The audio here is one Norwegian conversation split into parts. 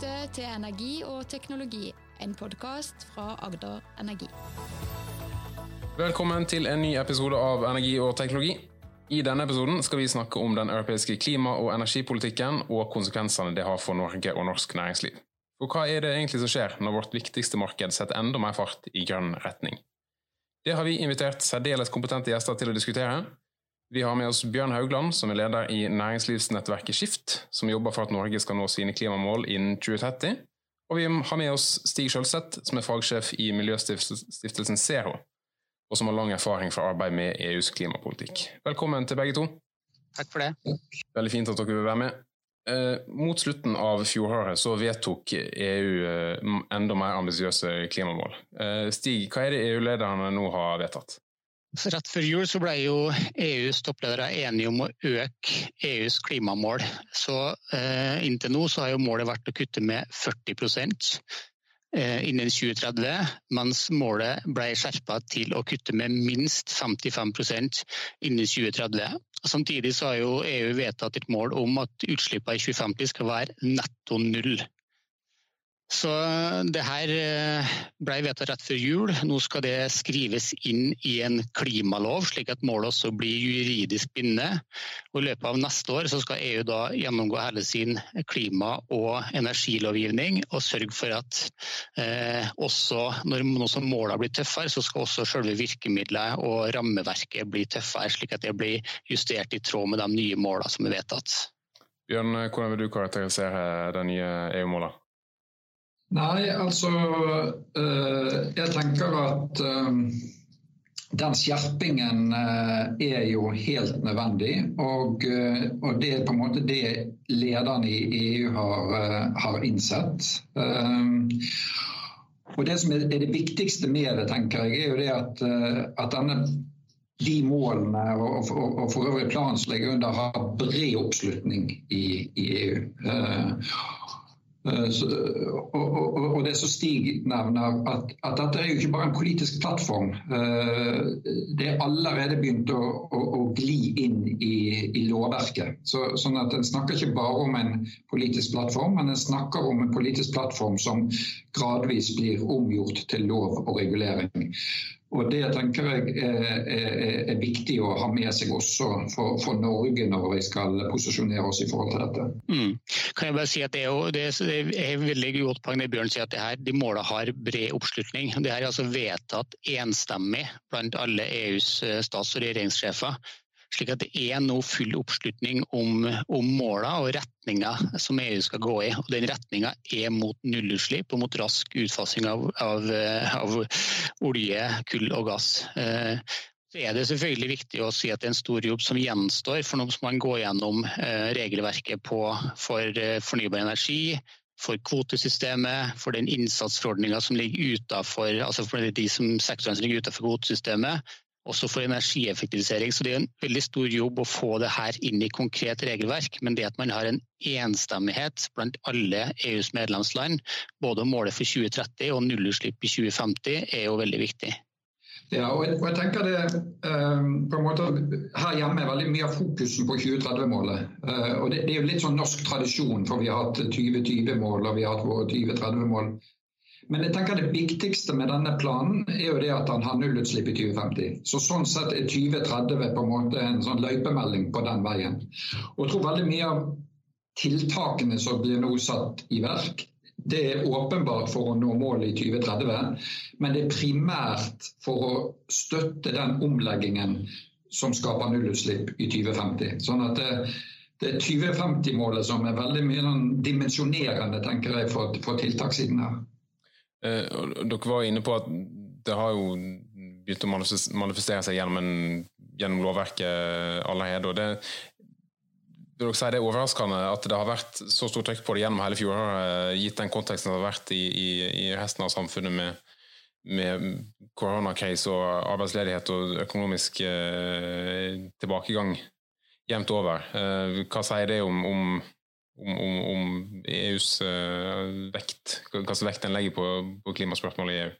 lytter til Energi og teknologi, en podkast fra Agder Energi. Velkommen til en ny episode av Energi og teknologi. I denne episoden skal vi snakke om den europeiske klima- og energipolitikken og konsekvensene det har for Norge og norsk næringsliv. For hva er det egentlig som skjer når vårt viktigste marked setter enda mer fart i grønn retning? Det har vi invitert særdeles kompetente gjester til å diskutere. Vi har med oss Bjørn Haugland, som er leder i næringslivsnettverket Skift, som jobber for at Norge skal nå sine klimamål innen 2030. Og vi har med oss Stig Sjølseth, som er fagsjef i miljøstiftelsen Zero, og som har lang erfaring fra arbeid med EUs klimapolitikk. Velkommen til begge to. Takk for det. Veldig fint at dere vil være med. Eh, mot slutten av fjoråret så vedtok EU eh, enda mer ambisiøse klimamål. Eh, Stig, hva er det EU-lederne nå har vedtatt? Rett før jul så ble jo EUs toppledere enige om å øke EUs klimamål. Så eh, Inntil nå så har jo målet vært å kutte med 40 eh, innen 2030, mens målet ble skjerpa til å kutte med minst 55% innen 2030. Samtidig så har jo EU vedtatt et mål om at utslippene i 2050 skal være netto null. Så det her eh, ble vedtatt rett før jul. Nå skal det skrives inn i en klimalov, slik at målet også blir juridisk bindende. Og I løpet av neste år skal EU da gjennomgå hele sin klima- og energilovgivning og sørge for at eh, også når målene blir tøffere, så skal også selve virkemidlet og rammeverket bli tøffere, slik at det blir justert i tråd med de nye målene som er vedtatt. Bjørn, hvordan vil du karakterisere de nye EU-målene? Nei, altså øh, Jeg tenker at øh, den skjerpingen øh, er jo helt nødvendig. Og, og, det er på en måte det lederne i EU har, har innsett. Og Det som er det viktigste med det, tenker jeg, er jo det at, at denne de målene og, og, og for øvrig planen som ligger under, har bred oppslutning i, i EU. Eh, og, og, og, det som Stig nevner, at, at, dette er jo ikke bare en politisk plattform. Eh, det er allerede begynt å, å, å gli inn i, i lovverket. Så, sånn at En snakker ikke bare om en politisk plattform, men en snakker om en politisk plattform som gradvis blir omgjort til lov og regulering. Og Det tenker jeg er, er, er, viktig å ha med seg også for, for, Norge når vi skal posisjonere oss i forhold til dette. Mm. Kan jeg bare si at Det er, jo, det er veldig godt poeng det Bjørn sier at det her, de målene har bred oppslutning. Det her er altså vedtatt enstemmig blant alle EUs eh, stats- og regjeringssjefer. Slik at det er nå full oppslutning om, om måla og retninga som EU skal gå i. Og Den retninga er mot nullutslipp og mot rask utfasing av, av, av olje, kull og gass. Eh, så er det selvfølgelig viktig å si at det er en stor jobb som gjenstår. For nå må man gå gjennom eh, regelverket på, for eh, fornybar energi, for kvotesystemet, for den innsatsforordninga som ligger utenfor, altså de sektorene som ligger utenfor kvotesystemet, også for energieffektivisering. Så det er en veldig stor jobb å få det her inn i konkret regelverk. Men det at man har en enstemmighet blant alle EUs medlemsland, både om målet for 2030 og nullutslipp i 2050, er jo veldig viktig. Ja, og jeg, tenker det um, på en måte Her hjemme er veldig mye av fokusen på 2030-målet. Uh, og det, det, er jo litt sånn norsk tradisjon, for vi har hatt 2020-mål og vi har hatt våre 2030-mål. Men jeg tenker det viktigste med denne planen er jo det at han har nullutslipp i 2050. Så Sånn sett er 2030 på en måte en sånn løypemelding på den veien. Og jeg tror veldig mye av tiltakene som blir nå satt i verk, det er åpenbart for å nå målet i 2030, men det er primært for å støtte den omleggingen som skaper nullutslipp i 2050. Sånn at det, det er 2050-målet som er veldig mye sånn dimensjonerende tenker jeg, for, for tiltakssiden her. Eh, dere var inne på at det har jo begynt å manifestere seg gjennom, en, gjennom lovverket allerede. og det vil dere si det er overraskende at det har vært så stort trykk på det gjennom hele fjoråret, gitt den konteksten det har vært i, i, i resten av samfunnet med, med koronakrise og arbeidsledighet og økonomisk eh, tilbakegang jevnt over. Eh, hva sier det om, om om, om, om EUs uh, vekt, hva slags vekt den legger på, på klimaspørsmålet i EU?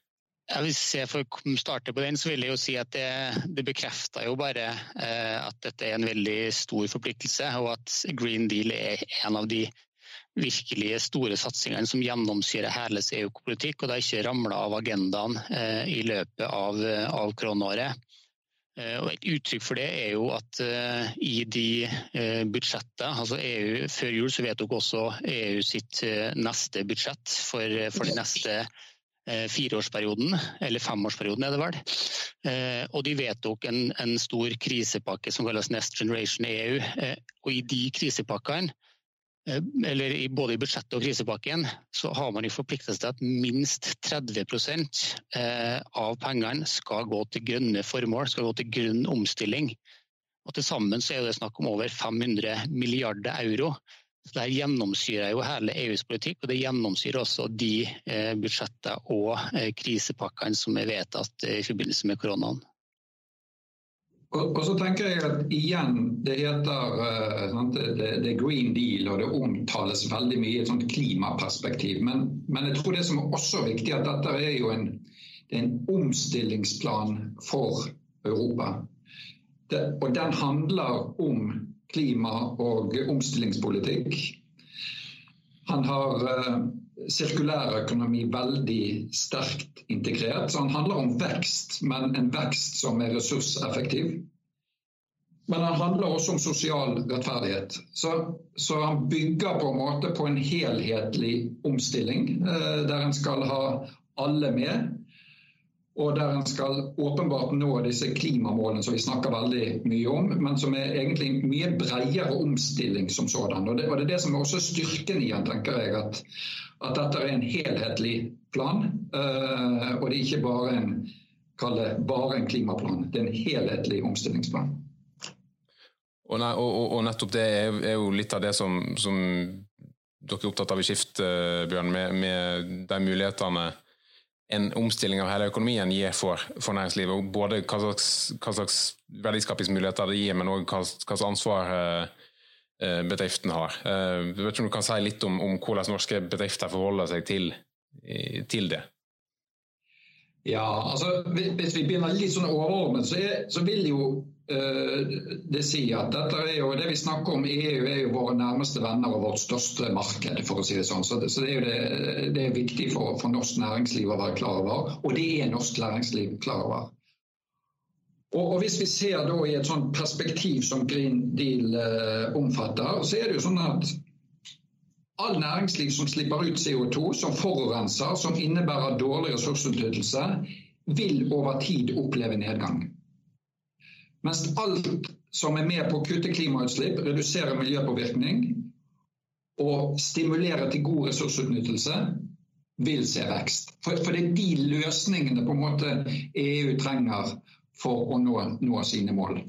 Ja, hvis jeg får starte på den, så vil jeg jo si at det, det bekrefter jo bare eh, at dette er en veldig stor forpliktelse, og at Green Deal er en av de virkelige store satsingene som gjennomsyrer hele EU-politikk, og det har ikke ramla av agendaen i løpet av, av koronaåret. Og et uttrykk for det er jo at uh, i de uh, budsjettene altså EU, Før jul så vedtok også EU sitt neste budsjett for, for den neste fireårsperioden, eller femårsperioden er det vel. Og de vedtok en, en stor krisepakke som kalles Next Generation EU. Og i de krisepakkene Eh, eller i, både i budsjettet og krisepakken, så har man forpliktet seg til at minst 30 eh, av pengene skal gå til grønne formål, skal gå til grønn omstilling. Og Til sammen så er det snakk om over 500 milliarder euro. Så Det gjennomsyrer jo hele EUs politikk, og det gjennomsyrer også de eh, budsjettene og krisepakkene som er vedtatt i forbindelse med koronaen. Og, så tenker jeg at igjen, Det heter uh, det, det, Green Deal, og det omtales veldig mye i et sånt klimaperspektiv. Men, men, jeg tror det som er også viktig, at dette er jo en, er en omstillingsplan for Europa. Det, og den handler om klima- og omstillingspolitikk. Han har uh, sirkulærøkonomi veldig sterkt integrert. Så han handler om vekst, men en vekst som er ressurseffektiv. Men han handler også om sosial rettferdighet. Så, så han bygger på en måte på en helhetlig omstilling, eh, der en skal ha alle med. Og der en skal åpenbart nå disse klimamålene som vi snakker veldig mye om, men som er egentlig mye bredere omstilling som sådan. Og det, og det er det som er også styrken i den, tenker jeg. At, at dette er en helhetlig plan. Uh, og det er ikke bare en, bare en klimaplan, det er en helhetlig omstillingsplan. Og, nei, og, og nettopp det er, er, jo litt av det som, som dere er opptatt av i Skift, uh, Bjørn, med, med de mulighetene en omstilling av hele økonomien gir for, for næringslivet. Både hva slags, hva slags verdiskapingsmuligheter det gir, men òg hva, hva slags ansvar eh, eh bedriften har. Eh, vet ikke om du kan si litt om, om hvordan norske bedrifter forholder seg til, til det? Ja, altså Hvis vi begynner litt sånn overordnet, så, så vil jo det sier at dette er jo, det vi snakker om EU er jo våre nærmeste venner og vårt største marked, for å si det sånn. Så, det, så det er jo det, det er viktig for, for, norsk næringsliv å være klar over, og det er norsk næringsliv klar over. Og, og Hvis vi ser da i et sånt perspektiv som Green Deal eh, omfatter, så er det jo sånn at All næringsliv som slipper ut CO2, som forurenser, som innebærer dårlig ressursutnyttelse, vil over tid oppleve nedgang. Mens alt som er med på å kutte klimautslipp, redusere miljøpåvirkning og stimulere til god ressursutnyttelse, vil se vekst. For, for det er de løsningene på en måte EU trenger for å nå, nå sine mål.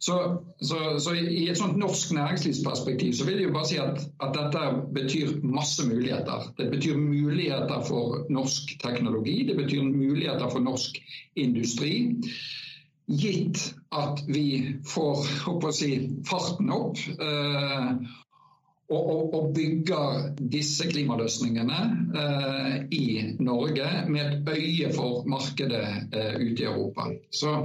Så, så, så, I et sånt norsk næringslivsperspektiv så vil jeg bare si at, at, dette betyr masse muligheter. Det betyr muligheter for norsk teknologi, det betyr muligheter for norsk industri. Gitt at vi får si, farten opp eh, og, og, og, bygger disse klimaløsningene eh, i Norge med et øye for markedet eh, ute i Europa. Så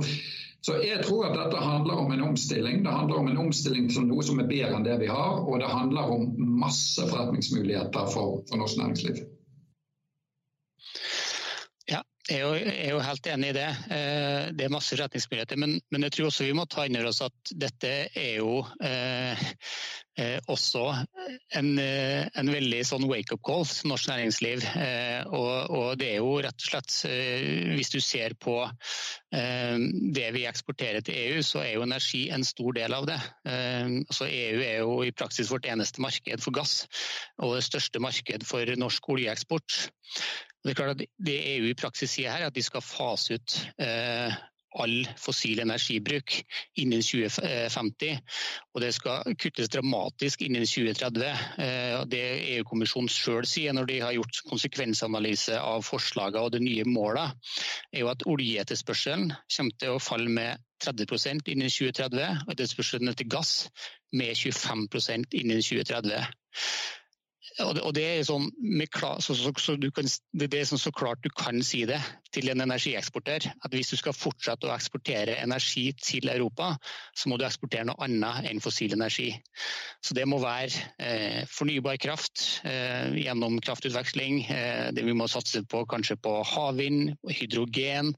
så jeg tror at dette handler om en omstilling. Det handler om en omstilling til noe som er bedre enn det vi har, og det handler om masse forretningsmuligheter for, for norsk næringsliv. Jeg er, jo, jeg er, jo, helt enig i det. Eh, det er masse retningsmuligheter. Men, men, jeg tror også vi må ta inn over oss at dette er jo eh, eh, også en, eh, en, veldig sånn wake-up call til norsk næringsliv. Eh, og, og, det er jo rett og slett, eh, hvis du ser på eh, det vi eksporterer til EU, så er jo energi en stor del av det. Eh, altså EU er jo i praksis vårt eneste marked for gass, og det største marked for norsk oljeeksport. Det er klart at det EU i praksis sier her, er at de skal fase ut all fossil energibruk innen 2050. Og det skal kuttes dramatisk innen 2030. Eh, det EU-kommisjonen selv sier når de har gjort konsekvensanalyse av forslagene og de nye målene, er jo at oljeetterspørselen kommer til å falle med 30% innen 2030, og etterspørselen etter gass med 25% innen 2030. Og det, er sånn, klar, så, så, så kan, det er sånn så klart du kan si det til en energieksportør. At hvis du skal fortsette å eksportere energi til Europa, så må du eksportere noe annet enn fossil energi. Så Det må være eh, fornybar kraft eh, gjennom kraftutveksling. Eh, det Vi må satse på kanskje på havvind, hydrogen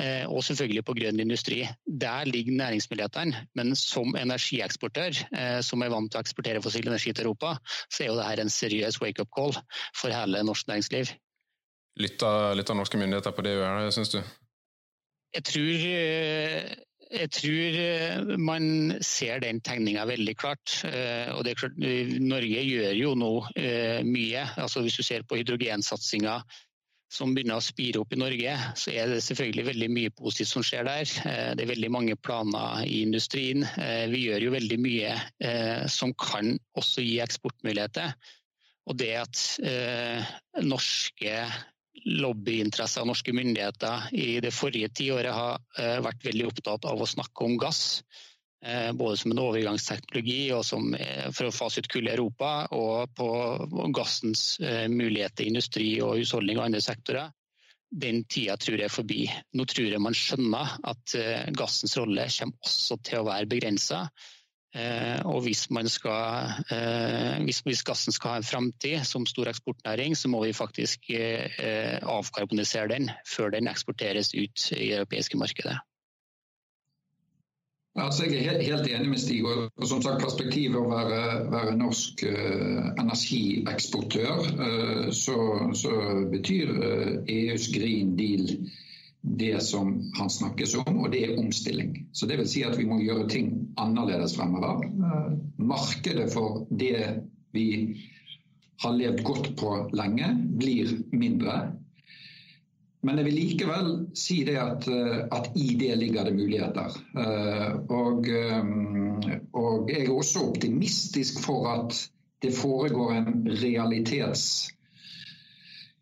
eh, og selvfølgelig på grønn industri. Der ligger næringsmulighetene. Men som energieksportør, eh, som er vant til å eksportere fossil energi til Europa, så er jo dette en seriøs wake-up call for hele norsk næringsliv. Lytter, lytter norske myndigheter på det du gjør, syns du? Jeg tror eh, jeg tror eh, man ser den tegninga veldig klart. Eh, og det er klart, Norge gjør jo nå mye. Altså Hvis du ser på hydrogensatsinga som begynner å spire opp i Norge, så er det selvfølgelig veldig mye positivt som skjer der. Det er veldig mange planer i industrien. Vi gjør jo veldig mye som kan også gi eksportmuligheter. Og det at norske lobbyinteresser og norske myndigheter i det forrige tiåret har eh, vært veldig opptatt av å snakke om gass. Eh, både som en overgangsteknologi og som, eh, for å fase ut kull i Europa, og på gassens muligheter i industri og husholdning og andre sektorer. Den tida tror jeg er forbi. Nå tror jeg man skjønner at gassens rolle kommer også til å være begrensa. Eh, og hvis, skal, eh, hvis, gassen skal ha en framtid som stor eksportnæring, så må vi faktisk eh, avkarbonisere den før den eksporteres ut i det europeiske markedet. Altså, jeg er helt, helt, enig med Stig. og som sagt Perspektivet å være, være norsk eh, energieksportør, eh, så, så, betyr eh, EUs Green Deal det som han snakkes om, og det er omstilling. Så det vil si at vi må gjøre ting annerledes fremover. Eh, markedet for det vi har levd godt på lenge, blir mindre. Men jeg vil likevel si det at, eh, at i det ligger det muligheter. Eh, og, og jeg er også optimistisk for at det foregår en realitets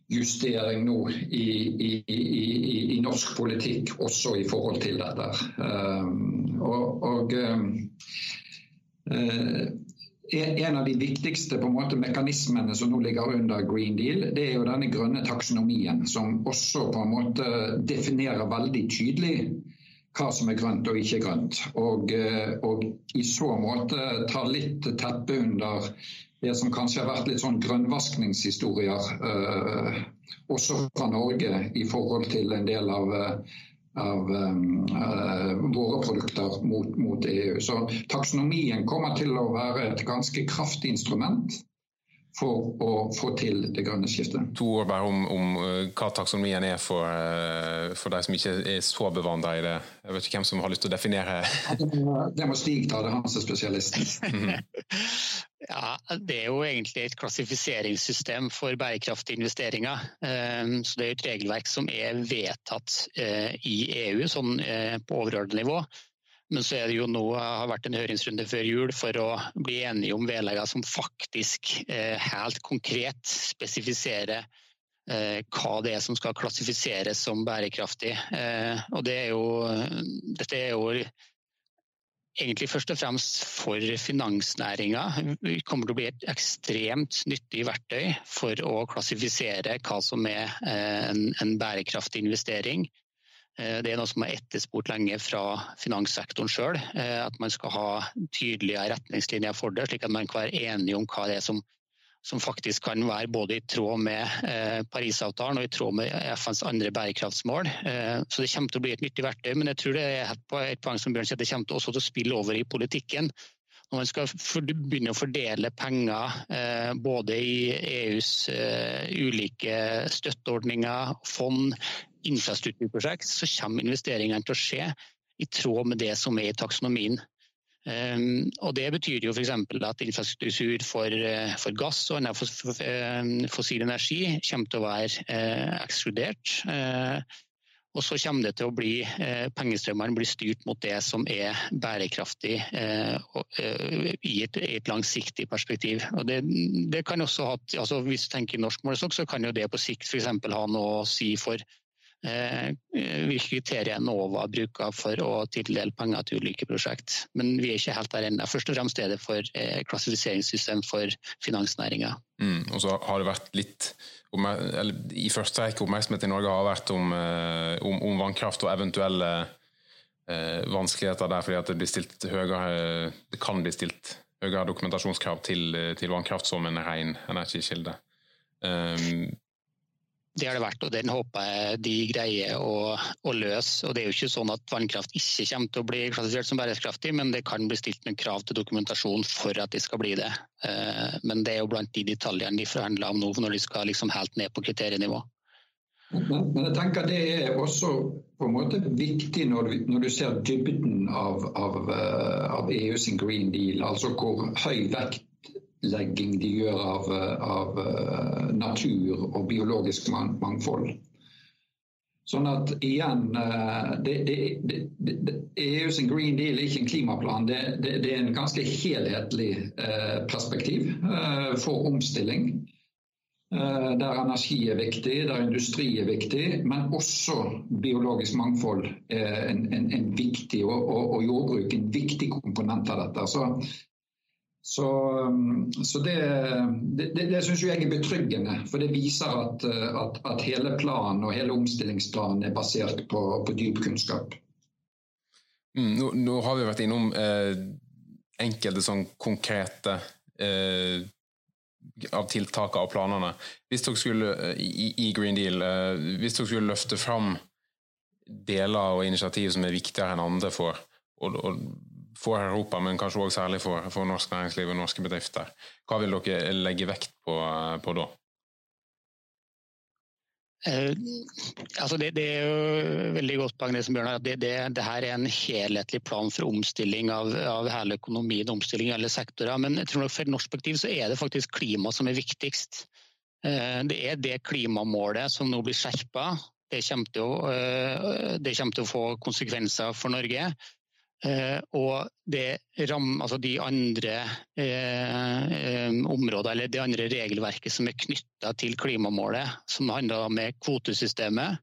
justering nå i, i, i, i, norsk politikk også i forhold til dette. Um, og, og um, uh, en av de viktigste måte, mekanismene som nå ligger under Green Deal, det er jo denne grønne taksonomien, som også på en måte definerer veldig tydelig hva som er grønt og ikke grønt. Og, uh, og i så måte tar litt teppe under det som kanskje har vært litt sånn grønnvaskningshistorier, eh, også fra Norge, i forhold til en del av, eh, av eh, våre produkter mot, mot, EU. Så taksonomien kommer til å være et ganske kraftig instrument for å få til det grønne skiftet. To ord bare om, om hva taksonomien er for, for de som ikke er så bevandra i det. Jeg vet ikke hvem som har lyst til å definere Det må Stig ta, det er han som er spesialisten. Ja, Det er jo egentlig et klassifiseringssystem for bærekraftige investeringer. Ehm, så Det er et regelverk som er vedtatt eh, i EU sånn eh, på overordnet nivå. Men så er det jo nå har vært en høringsrunde før jul for å bli enige om vedlegger som faktisk eh, helt konkret spesifiserer hva det er som skal klassifiseres som bærekraftig. Og det er jo, dette er jo egentlig først og fremst for finansnæringa. Det kommer til å bli et ekstremt nyttig verktøy for å klassifisere hva som er eh, en, en bærekraftig investering. Eh, det er noe som er etterspurt lenge fra finanssektoren sjøl. Eh, at man skal ha tydelige retningslinjer for det, slik at man kan være enige om hva det er som som faktisk kan være både i tråd med eh, Parisavtalen og i tråd med FNs andre bærekraftsmål. Så Det kommer til å bli et nyttig verktøy, men jeg tror det er et poeng som Bjørn sier, det kommer også til å spille over i politikken. Når man skal begynne å fordele penger både i EUs ulike støtteordninger, fond, infrastrukturprosjekt, så kommer investeringene til å skje i tråd med det som er i taksonomien. Um, og Det betyr jo f.eks. at infrastruktur for, uh, for gass og annen uh, fossil energi kommer til å være uh, ekskludert. og så kommer det til å bli pengestrømmene blir styrt mot det som er bærekraftig i et, i, et, langsiktig perspektiv. Og det, det kan også ha, altså Hvis du tenker norsk målestokk, så kan jo det på sikt f.eks. ha noe å si for Eh, hvilke kriterier Enova bruker for å tildele penger til ulike prosjekt. Men vi er ikke helt der ennå. Først og fremst er det for eh, klassifiseringssystem for finansnæringa. Mm, og så har det vært litt eller, I første rekke oppmerksomhet i Norge har vært om, eh, om, om vannkraft og eventuelle eh, vanskeligheter der fordi det, blir stilt høyere, det kan bli stilt høyere dokumentasjonskrav til, til vannkraft som en ren energikilde. Um, det har det vært, og den håper jeg de greier å, å, løse. Og Det er jo ikke sånn at vannkraft ikke kommer til å bli klassifisert som bærekraftig, men det kan bli stilt med krav til dokumentasjon for at de skal bli det. Uh, men det er jo blant de detaljene de forhandler om nå, når de skal liksom helt ned på kriterienivå. Men, men, jeg tenker det er også på en måte viktig når du, når du ser dybden av, av, eh, av EU sin Green Deal, altså hvor høy vektlegging de gjør av, av eh, natur og biologisk mangfold. Sånn at igjen eh, det, det, det, EUs sin Green Deal er ikke en klimaplan, det, er en ganske helhetlig perspektiv for omstilling. Eh, der energi er viktig, der industri er viktig, men også biologisk mangfold er en, en, en viktig, og, og, og, jordbruk en viktig komponent av dette. Så, så, um, så det, det, det, syns jeg er betryggende, for det viser at, at, at, hele planen og hele omstillingsplanen er basert på, på dyp kunnskap. Mm, nå, nå, har vi vært innom eh, enkelte sånn konkrete eh, av tiltakene og planene. Hvis dere skulle eh, i, i Green Deal, eh, hvis dere skulle løfte fram deler og initiativ som er viktigere enn andre for, og, og for Europa, men kanskje også særlig for, for, norsk næringsliv og norske bedrifter, hva vil dere legge vekt på, på da? Eh, altså det, det, er jo veldig godt poeng det som Bjørn har, det, det, det, her er en helhetlig plan for omstilling av, av hele økonomien, omstilling i alle sektorer. Men jeg tror nok for norsk perspektiv så er det faktisk klima som er viktigst. Eh, det er det klimamålet som nå blir skjerpa. Det kommer til eh, kommer til å få konsekvenser for Norge. Eh, og ram, altså de andre eh, eh, områder, eller det andre regelverket som er knytta til klimamålet, som handler om kvotesystemet,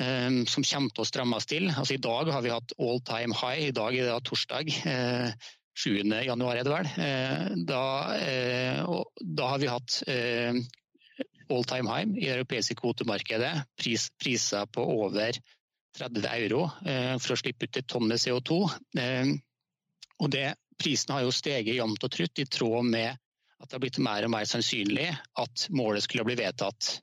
eh, som kommer til å strammes til. Altså, I dag har vi hatt all time high, i dag er det torsdag. 7. Eh, januar er det vel. Eh, da, da, har vi hatt all time high i det europeiske kvotemarkedet. Pris, priser på over 30 euro eh, for å slippe ut et tonn med CO2. Eh, og det, prisen har jo steget jevnt og trutt i tråd med at det har blitt mer og mer sannsynlig at målet skulle bli vedtatt.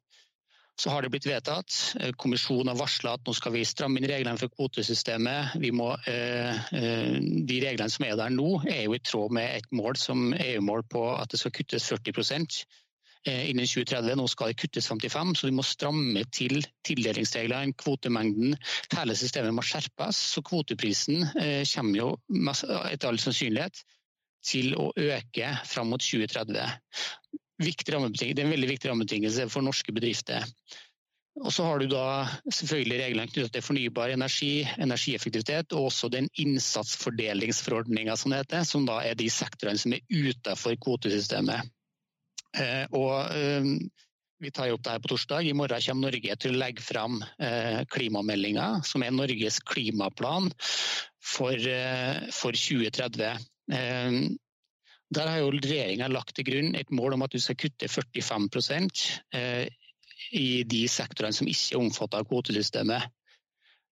Så har det blitt vedtatt. Eh, kommisjonen har varsla at nå skal vi stramme inn reglene for kvotesystemet. Må, de reglene som er der nå, er jo i tråd med et mål som EU-mål på at det skal kuttes 40 Eh, innen 2030. Nå skal det kuttes 55, så vi må stramme til tildelingsreglene, kvotemengden. Hele systemet må skjerpes, så kvoteprisen eh, kommer jo etter all sannsynlighet til å øke fram mot 2030. det er en veldig viktig rammebetingelse for norske bedrifter. Og så har du da selvfølgelig reglene knyttet til fornybar energi, energieffektivitet, og også den innsatsfordelingsforordninga som det heter, som da er de sektorene som er utenfor kvotesystemet. Eh, og eh, vi tar opp det her på torsdag. I morgen kommer Norge til å legge fram eh, klimameldinga, som er Norges klimaplan for, for 2030. Der har jo regjeringa lagt til grunn et mål om at du skal kutte 45% i de sektorene som ikke er omfattet av kvotesystemet.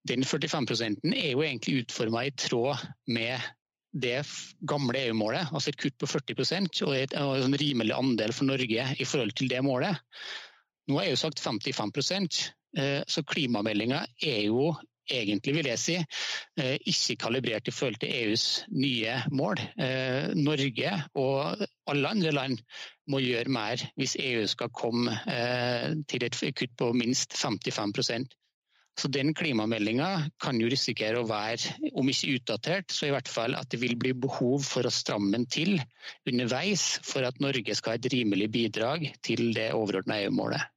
Den 45 er jo egentlig utforma i tråd med det gamle EU-målet, altså et kutt på 40% og en rimelig andel for Norge i forhold til det målet. Nå har EU sagt 55 eh, så klimameldinga er jo egentlig, vil jeg si, eh, ikke kalibrert i forhold til EUs nye mål. Eh, Norge og alle andre land må gjøre mer hvis EU skal komme til et kutt på minst 55 så Den klimameldinga kan jo risikere å være, om ikke utdatert, så i hvert fall at det vil bli behov for å stramme den til underveis for at Norge skal ha et rimelig bidrag til det overordna EU-målet.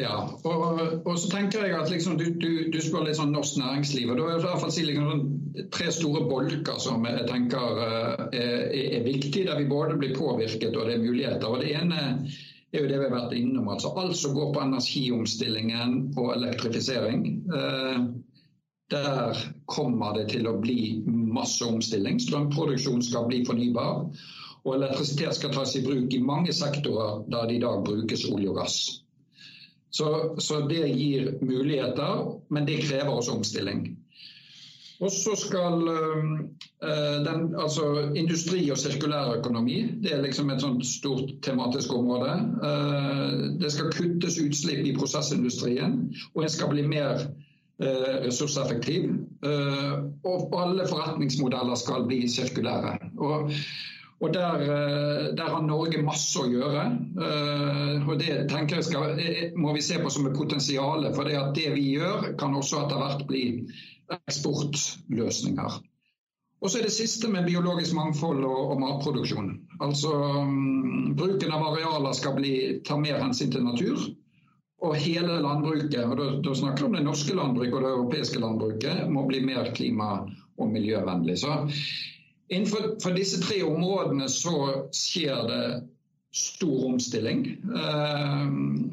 Ja, og, og, så tenker jeg at liksom, du, du, du, spør litt sånn norsk næringsliv. og da vil jeg i hvert fall si liksom, sånn tre store bolker som jeg tenker er, er, er viktige, der vi både blir påvirket og det er muligheter. og Det ene det er jo det vi har vært innom. altså Alt som går på energiomstillingen og elektrifisering. Eh, der kommer det til å bli masse omstilling. Strømproduksjon skal bli fornybar. Og elektrisitet skal tas i bruk i mange sektorer der det i dag brukes olje og gass. Så, så det gir muligheter, men det krever også omstilling. Og så skal uh, den, altså industri og sirkulærøkonomi det er liksom et sånt stort tematisk område. Uh, det skal kuttes utslipp i prosessindustrien, og en skal bli mer ressurseffektiv. og alle forretningsmodeller skal bli sirkulære. Og, og der, der, har Norge masse å gjøre. og Det tenker jeg skal, må vi se på som et potensial. For det, at det vi gjør, kan også etter hvert bli eksportløsninger. Og så er det siste med biologisk mangfold og, og matproduksjon. Altså um, Bruken av arealer skal bli, ta mer hensyn til natur. Og hele landbruket, og da, da snakker vi om det norske landbruket og det europeiske landbruket, må bli mer klima- og miljøvennlig. Så Innenfor disse tre områdene så skjer det stor omstilling. Eh,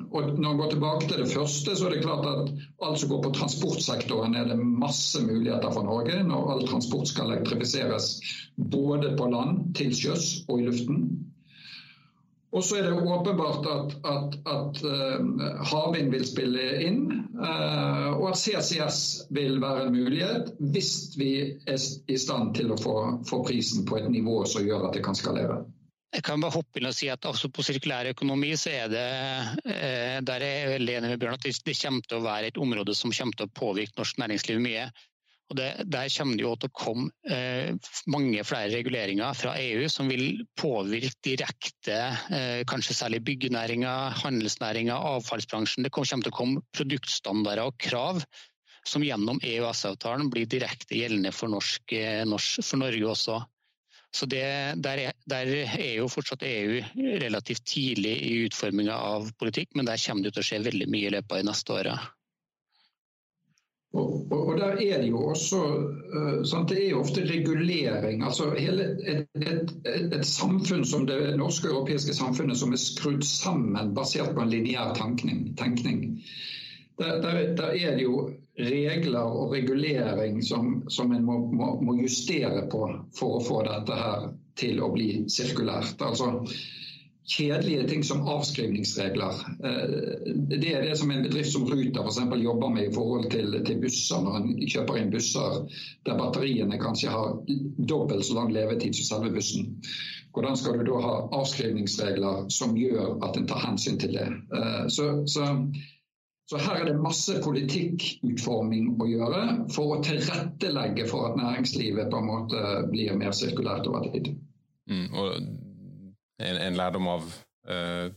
og når vi går tilbake til det første, så er det klart at alt som går på transportsektoren, er det masse muligheter for Norge når all transport skal elektrifiseres både på land, til sjøs og i luften. Og så er det åpenbart at, at, at uh, havvind vil spille inn, uh, og at CCS vil være en mulighet hvis vi er i stand til å få, få prisen på et nivå som gjør at det kan skalere. Jeg kan bare hoppe inn og si at også På sirkulær økonomi så er det eh, der er jeg veldig enig med Bjørn, at det kommer til å være et område som kommer til å påvirke norsk næringsliv mye. Og det, Der kommer det jo til å komme eh, mange flere reguleringer fra EU som vil påvirke direkte eh, kanskje særlig byggenæringa, handelsnæringa, avfallsbransjen. Det kommer til å komme produktstandarder og krav som gjennom EØS-avtalen blir direkte gjeldende for, norsk, eh, norsk, for Norge også. Så det, der, er, der, er, jo fortsatt EU relativt tidlig i utforminga av politikk, men der kommer det til å skje veldig mye i løpet av de neste åra. Og, og, og, der er det jo også uh, sant, Det er jo ofte regulering. altså et, et, et, samfunn som det norske og europeiske samfunnet som er skrudd sammen basert på en lineær tenkning. tenkning. Der, der, der, er det jo regler og regulering som, som en må, må, må, justere på for å få dette her til å bli sirkulært. Altså Kjedelige ting som avskrivningsregler. Eh, det er det som en bedrift som Ruter f.eks. jobber med i forhold til, til, busser, når en kjøper inn busser der batteriene kanskje har dobbelt så lang levetid som selve bussen. Hvordan skal du da ha avskrivningsregler som gjør at en tar hensyn til det? Eh, så, så så her er det masse politikkutforming å gjøre for å tilrettelegge for at næringslivet på en måte blir mer sirkulært over tid. Mm, og en, en, lærdom av uh,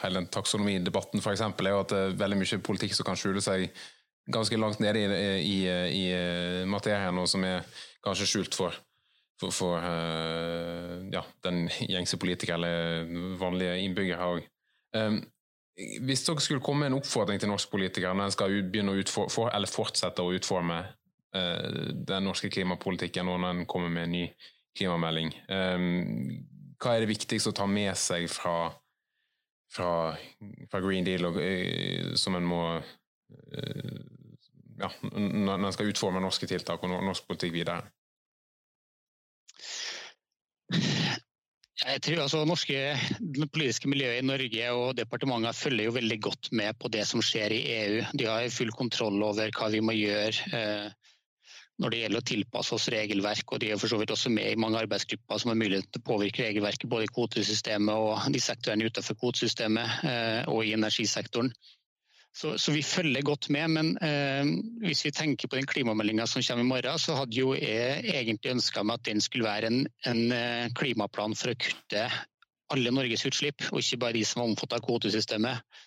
hele den taksonomidebatten f.eks. er jo at det er veldig mye politikk som kan skjule seg ganske langt nede i, i, i, i materien, og som er kanskje skjult for, for, for uh, ja, den gjengse politiker eller vanlige innbygger òg. Um, hvis dere skulle komme med en oppfordring til norske politikere når en skal begynne å utfor, eller fortsette å utforme uh, den norske klimapolitikken og når en kommer med en ny klimamelding, um, hva er det viktigste å ta med seg fra, fra, fra Green Deal og, uh, som en må uh, ja, når en skal utforme norske tiltak og norsk politikk videre? Jeg tror altså norske, politiske miljøet i Norge og departementet følger jo veldig godt med på det som skjer i EU. De har full kontroll over hva vi må gjøre eh, når det gjelder å tilpasse oss regelverk. og De er for så vidt også med i mange arbeidsgrupper som har mulighet til å påvirke regelverket både i kvotesystemet og de sektorene utenfor kvotesystemet eh, og i energisektoren. Så, så, vi følger godt med. Men eh, hvis vi tenker på den klimameldinga som kommer i morgen, så hadde jo jeg egentlig ønska meg at den skulle være en, en, eh, klimaplan for å kutte alle Norges utslipp, og ikke bare de som var omfattet av kvotesystemet.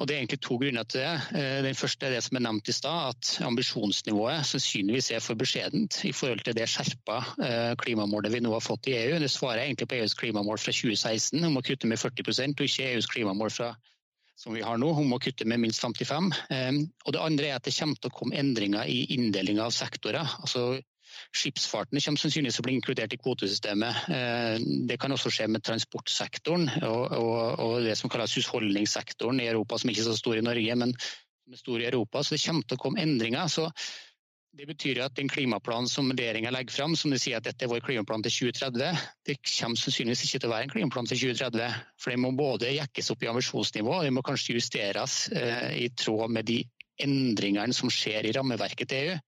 Og Det er egentlig to grunner til det. Eh, den første er det som er nevnt i stad, at ambisjonsnivået sannsynligvis er for beskjedent i forhold til det skjerpa eh, klimamålet vi nå har fått i EU. Det svarer egentlig på EUs klimamål fra 2016 om å kutte med 40 og ikke EUs klimamål fra som vi har nå, om å kutte med minst 55. Ehm, og det andre er at det kommer til å komme endringer i inndelinga av sektorer. Altså, Skipsfarten kommer sannsynligvis til å bli inkludert i kvotesystemet. Ehm, det kan også skje med transportsektoren og, og, og det som kalles husholdningssektoren i Europa, som ikke er så stor i Norge, men som er stor i Europa. Så det kommer til å komme endringer. Så det betyr at den klimaplanen som regjeringa legger fram, som de sier at dette er vår klimaplan til 2030, det kommer sannsynligvis ikke til å være en klimaplan til 2030. For det må både jekkes opp i ambisjonsnivå, og det må kanskje justeres eh, i tråd med de endringene som skjer i rammeverket til EU.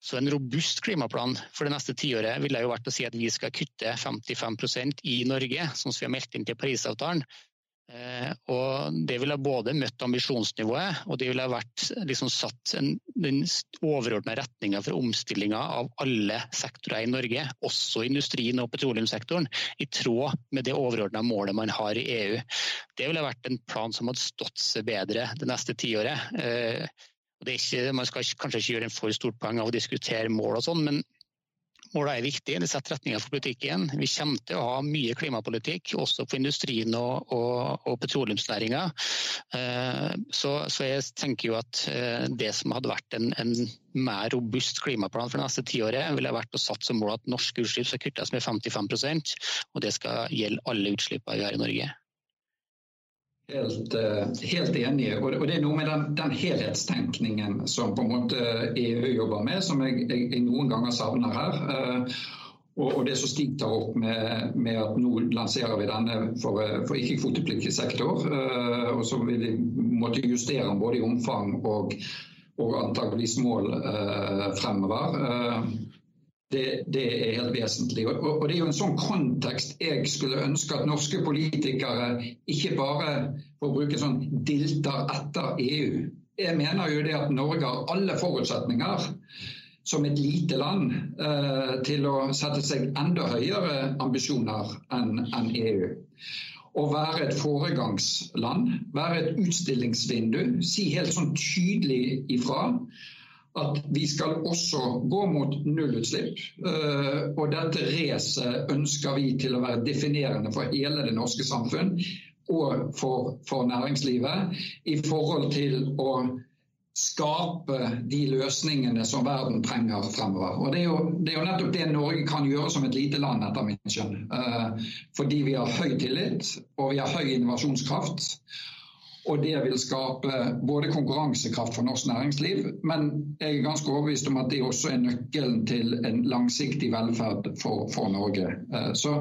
Så en robust klimaplan for det neste tiåret ville jo vært å si at vi skal kutte 55% i Norge, sånn som vi har meldt inn til Parisavtalen. Eh, og Det ville både møtt ambisjonsnivået og det ville vært liksom satt en, den overordna retninga for omstillinga av alle sektorer i Norge, også industrien og petroleumssektoren, i tråd med det overordna målet man har i EU. Det ville vært en plan som hadde stått seg bedre det neste tiåret. Ikke, man skal kanskje ikke gjøre en for stort poeng av å diskutere mål og sånn, men Målet er viktig, det setter retninga for politikken. Vi kommer til å ha mye klimapolitikk, også på industrien og, og, og petroleumsnæringa. Eh, så, så, jeg tenker jo at eh, det som hadde vært en, en mer robust klimaplan for det neste tiåret, ville vært å satse som mål at norske utslipp skal kuttes med 55% og det skal gjelde alle utslippene vi har i Norge. Helt, eh, helt enige. Og det er noe med den, den, helhetstenkningen som på en måte EU jobber med, som jeg, jeg, jeg noen ganger savner her. Eh, og, og det som Stig tar opp med, med, at nå lanserer vi denne for, for ikke-kvotepliktig sektor. Eh, og så vil vi måtte justere den både i omfang og, og antakeligvis mål fremover. Det, det, er helt vesentlig. Og, og, Det er jo en sånn kontekst jeg skulle ønske at norske politikere ikke bare for å bruke sånn dilter etter EU. Jeg mener jo det at Norge har alle forutsetninger som et lite land eh, til å sette seg enda høyere ambisjoner enn en EU. Å være et foregangsland, være et utstillingsvindu, si helt sånn tydelig ifra at vi skal også gå mot nullutslipp. Eh, og dette racet ønsker vi til å være definerende for hele det norske samfunn og for, for næringslivet i forhold til å skape de løsningene som verden trenger fremover. Og det er, jo, det er, jo, nettopp det Norge kan gjøre som et lite land, etter mitt skjønn. Eh, fordi vi har høy tillit og vi har høy innovasjonskraft. Og det vil skape både konkurransekraft for norsk næringsliv, men jeg er ganske overbevist om at det også er nøkkelen til en langsiktig velferd for, for Norge. Eh, så,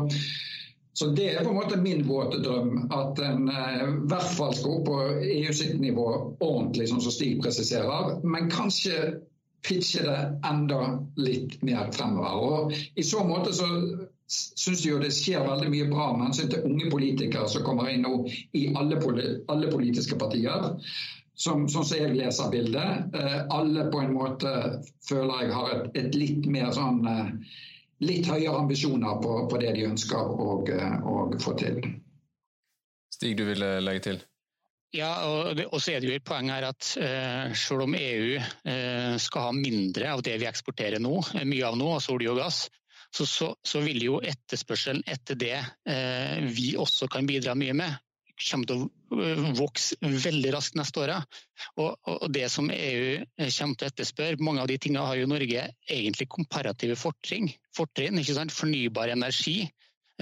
så, det er på en måte min våte drøm, at en eh, i hvert fall skal opp på EU sitt nivå ordentlig, sånn som Stig presiserer. Men kanskje pitche det enda litt mer fremover. Og I så måte så syns jo det skjer veldig mye bra med hensyn til unge politikere som kommer inn nå i alle, alle politiske partier. Som, som jeg leser bildet. Eh, alle på en måte føler jeg har et, et litt mer sånn eh, Litt høyere ambisjoner på, på det de ønsker å, eh, få til. Stig, du ville legge til? Ja, og, så er det jo et poeng her at eh, selv om EU eh, skal ha mindre av det vi eksporterer nå, mye av nå, altså olje og gass, så, så, så, vil jo etterspørselen etter det eh, vi også kan bidra mye med, kommer til å eh, vokse veldig raskt neste året. Og, og, det som EU eh, kommer til å etterspørre, mange av de tingene har jo Norge egentlig komparative fortrinn. fortrinn Fornybar energi.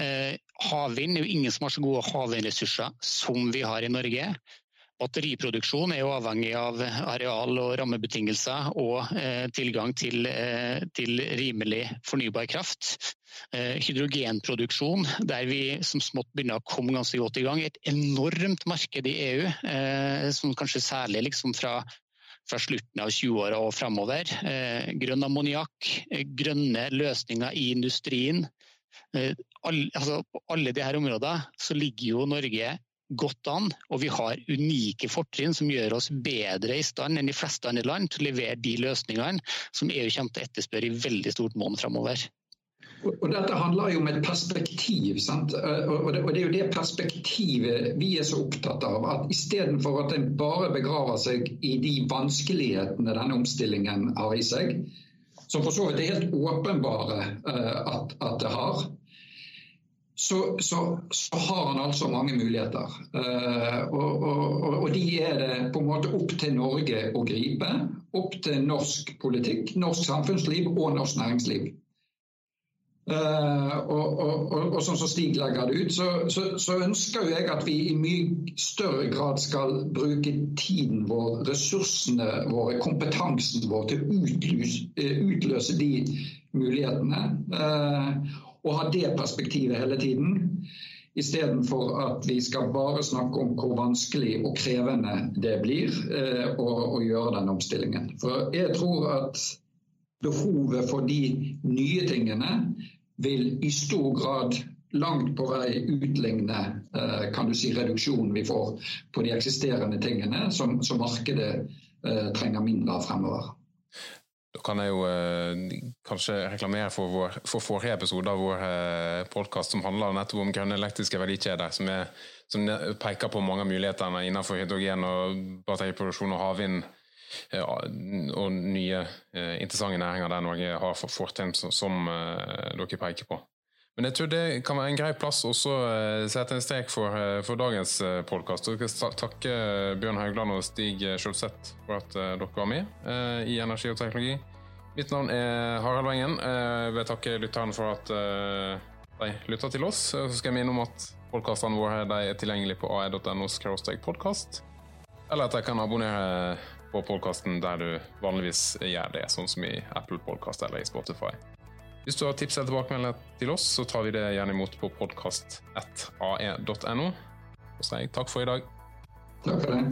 Eh, havvind er jo ingen som har så gode havvindressurser som vi har i Norge. Batteriproduksjon er jo avhengig av areal og rammebetingelser og eh, tilgang til, eh, til, rimelig fornybar kraft. Eh, hydrogenproduksjon, der vi som smått begynner å komme ganske godt i gang. Et enormt marked i EU, som kanskje særlig liksom fra, fra slutten av 20-åra og framover. Grønn ammoniakk, grønne løsninger i industrien. Alle, altså, på alle disse områdene ligger jo Norge godt an, og vi har unike fortrinn som gjør oss bedre i stand enn de fleste andre land til å levere de løsningene som EU kommer til å etterspørre i veldig stort måned framover. Og Dette handler jo om et perspektiv. Sant? Og det, er jo det perspektivet vi er så opptatt av. at Istedenfor at en bare begraver seg i de vanskelighetene denne omstillingen har i seg, som for så vidt er helt åpenbare eh, at, at det har, så, så, så, har han altså mange muligheter. Uh, og, og, og, de er det på en måte opp til Norge å gripe. Opp til norsk politikk, norsk samfunnsliv og norsk næringsliv. Uh, og, og, sånn som Stig legger det ut, så, så, ønsker jeg at vi i mye større grad skal bruke tiden vår, ressursene våre, kompetansen vår til å utløse, eh, utløse de mulighetene. Uh, og ha det perspektivet hele tiden. Istedenfor at vi skal bare snakke om hvor vanskelig og krevende det blir eh, å, å, gjøre den omstillingen. For jeg tror at behovet for de nye tingene vil i stor grad langt på vei utligne eh, kan du si, reduksjonen vi får på de eksisterende tingene som, som markedet eh, trenger mindre av fremover. Da kan jeg jo eh, kanskje reklamere for, vår, for forrige episode av vår eh, podkast som handler nettopp om grønne elektriske verdikjeder, som, er, som, peker på mange av mulighetene innenfor hydrogen og batteriproduksjon og havvind. Ja, og nye eh, interessante næringer der Norge har fortrinn som, som eh, dere peker på. Men jeg tror det kan være en grei plass å uh, sette en strek for, uh, for dagens uh, podkast. Jeg skal takke Bjørn Haugland og Stig Sjølseth for at dere var med i Energi og teknologi. Mitt navn er Harald Wengen. Jeg vil takke lytterne for at de lytter til oss. Så skal jeg minne om at podkastene våre er tilgjengelige på ae.no podkast. Eller at jeg kan abonnere på podkasten der du vanligvis gjør det, sånn som i Apple Podkast eller i Spotify. Hvis du har tips eller tilbakemeldinger til oss, så tar vi det gjerne imot på podkast1ae.no. Sier takk for i dag. Takk for det.